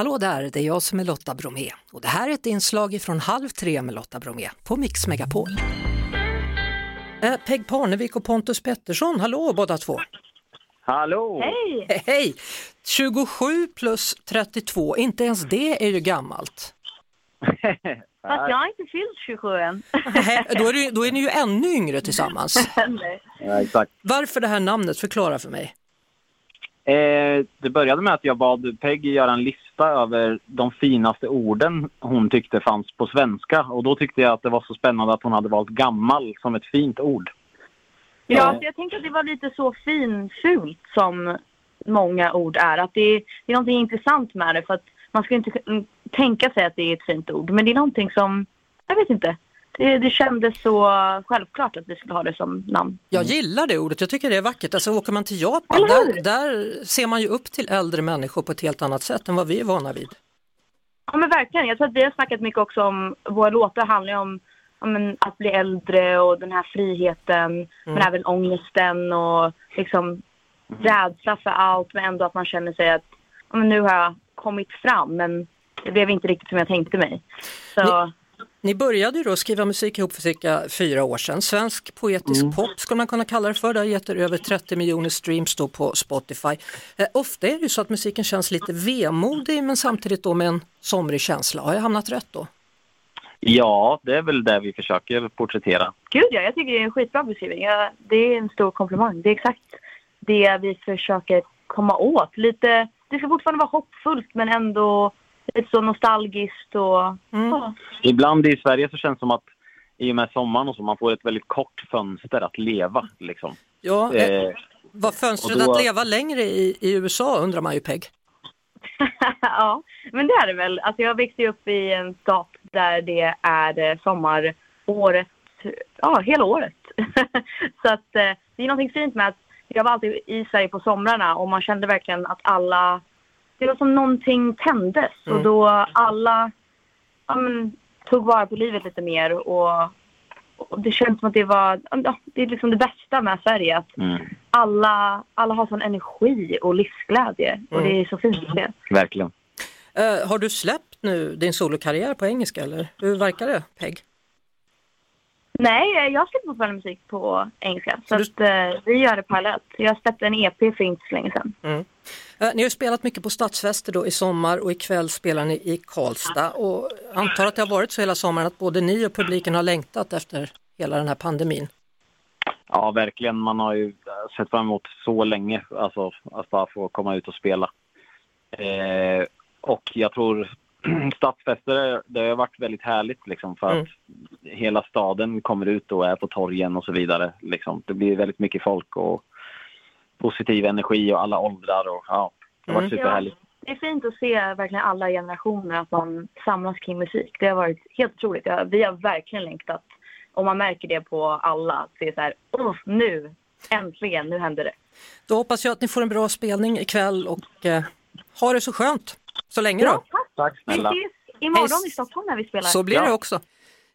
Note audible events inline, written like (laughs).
Hallå där, det är jag som är Lotta Bromé och det här är ett inslag från Halv tre med Lotta Bromé på Mix Megapol. Eh, Peg Parnevik och Pontus Pettersson, hallå båda två! Hallå! Hej! He- Hej! 27 plus 32, inte ens det är ju gammalt. (laughs) Fast jag har inte fyllt 27 än. (laughs) Då är, det, då är ni ju ännu yngre tillsammans. (laughs) Nej. Ja, exakt. Varför det här namnet? Förklara för mig. Eh, det började med att jag bad Peggy göra en lista över de finaste orden hon tyckte fanns på svenska. Och då tyckte jag att det var så spännande att hon hade valt gammal som ett fint ord. Ja, så jag tänkte att det var lite så finfult som många ord är. Att det är, det är någonting intressant med det för att man ska inte tänka sig att det är ett fint ord. Men det är någonting som, jag vet inte. Det, det kändes så självklart att vi skulle ha det som namn. Jag gillar det ordet, jag tycker det är vackert. Alltså åker man till Japan, där, där ser man ju upp till äldre människor på ett helt annat sätt än vad vi är vana vid. Ja men verkligen. Jag tror att vi har snackat mycket också om, våra låtar handlar ju om men, att bli äldre och den här friheten. Men även ångesten och liksom rädsla för allt men ändå att man känner sig att men nu har jag kommit fram men det blev inte riktigt som jag tänkte mig. Så Ni började ju då skriva musik ihop för cirka fyra år sedan. Svensk poetisk pop skulle man kunna kalla det för. Det har gett er över 30 miljoner streams då på Spotify. Eh, ofta är det ju så att musiken känns lite vemodig men samtidigt då med en somrig känsla. Har jag hamnat rätt då? Ja, det är väl det vi försöker porträttera. gud ja, jag tycker det är en skitbra beskrivning. Ja, det är en stor komplimang. Det är exakt det vi försöker komma åt. Lite, det ska fortfarande vara hoppfullt men ändå lite så nostalgiskt och ja. Ibland i Sverige så känns det som att i och med sommaren och så, man får ett väldigt kort fönster att leva. Liksom. Ja, eh, Eh, var fönstret då- att leva längre i, i USA undrar man ju Peg. (laughs) ja, men det är det väl. Alltså jag växte upp i en stat där det är eh, sommar året, ja hela året. (laughs) så att eh, det är någonting fint med att jag var alltid i Sverige på somrarna och man kände verkligen att alla, det var som någonting tändes och då alla ja, men, tog vara på livet lite mer och, och det känns som att det var, ja, det är liksom det bästa med Sverige att mm, alla, alla har sån energi och livsglädje och det är så fint att se. verkligen. Eh, har du släppt nu din solokarriär på engelska eller hur verkar det Peg? Nej, eh, jag släpper fortfarande musik på engelska. Så du- att, eh, vi gör det parallellt. Jag släppte en EP för inte så länge sedan. Eh, Ni har spelat mycket på stadsfester då i sommar och ikväll spelar ni i Karlstad och antar att det har varit så hela sommaren att både ni och publiken har längtat efter hela den här pandemin. Ja, verkligen. Man har ju sett fram emot så länge, alltså att bara få komma ut och spela. Eh, och jag tror (clears throat) stadsfester, det har varit väldigt härligt liksom för Mm. att hela staden kommer ut och är på torgen och så vidare. Liksom. Det blir väldigt mycket folk och positiv energi och alla åldrar och ja, det har varit Mm. superhärligt. Det är fint att se verkligen alla generationer att man samlas kring musik. Det har varit helt otroligt. Ja, vi har verkligen längtat. Och man märker det på alla. Att det är så här, "Åh, nu, äntligen, nu händer det. Då hoppas jag att ni får en bra spelning ikväll och eh, ha det så skönt så länge då. tack. Tack Vi snälla. ses imorgon Hej. i Stockholm när vi spelar. Så blir Ja. det också.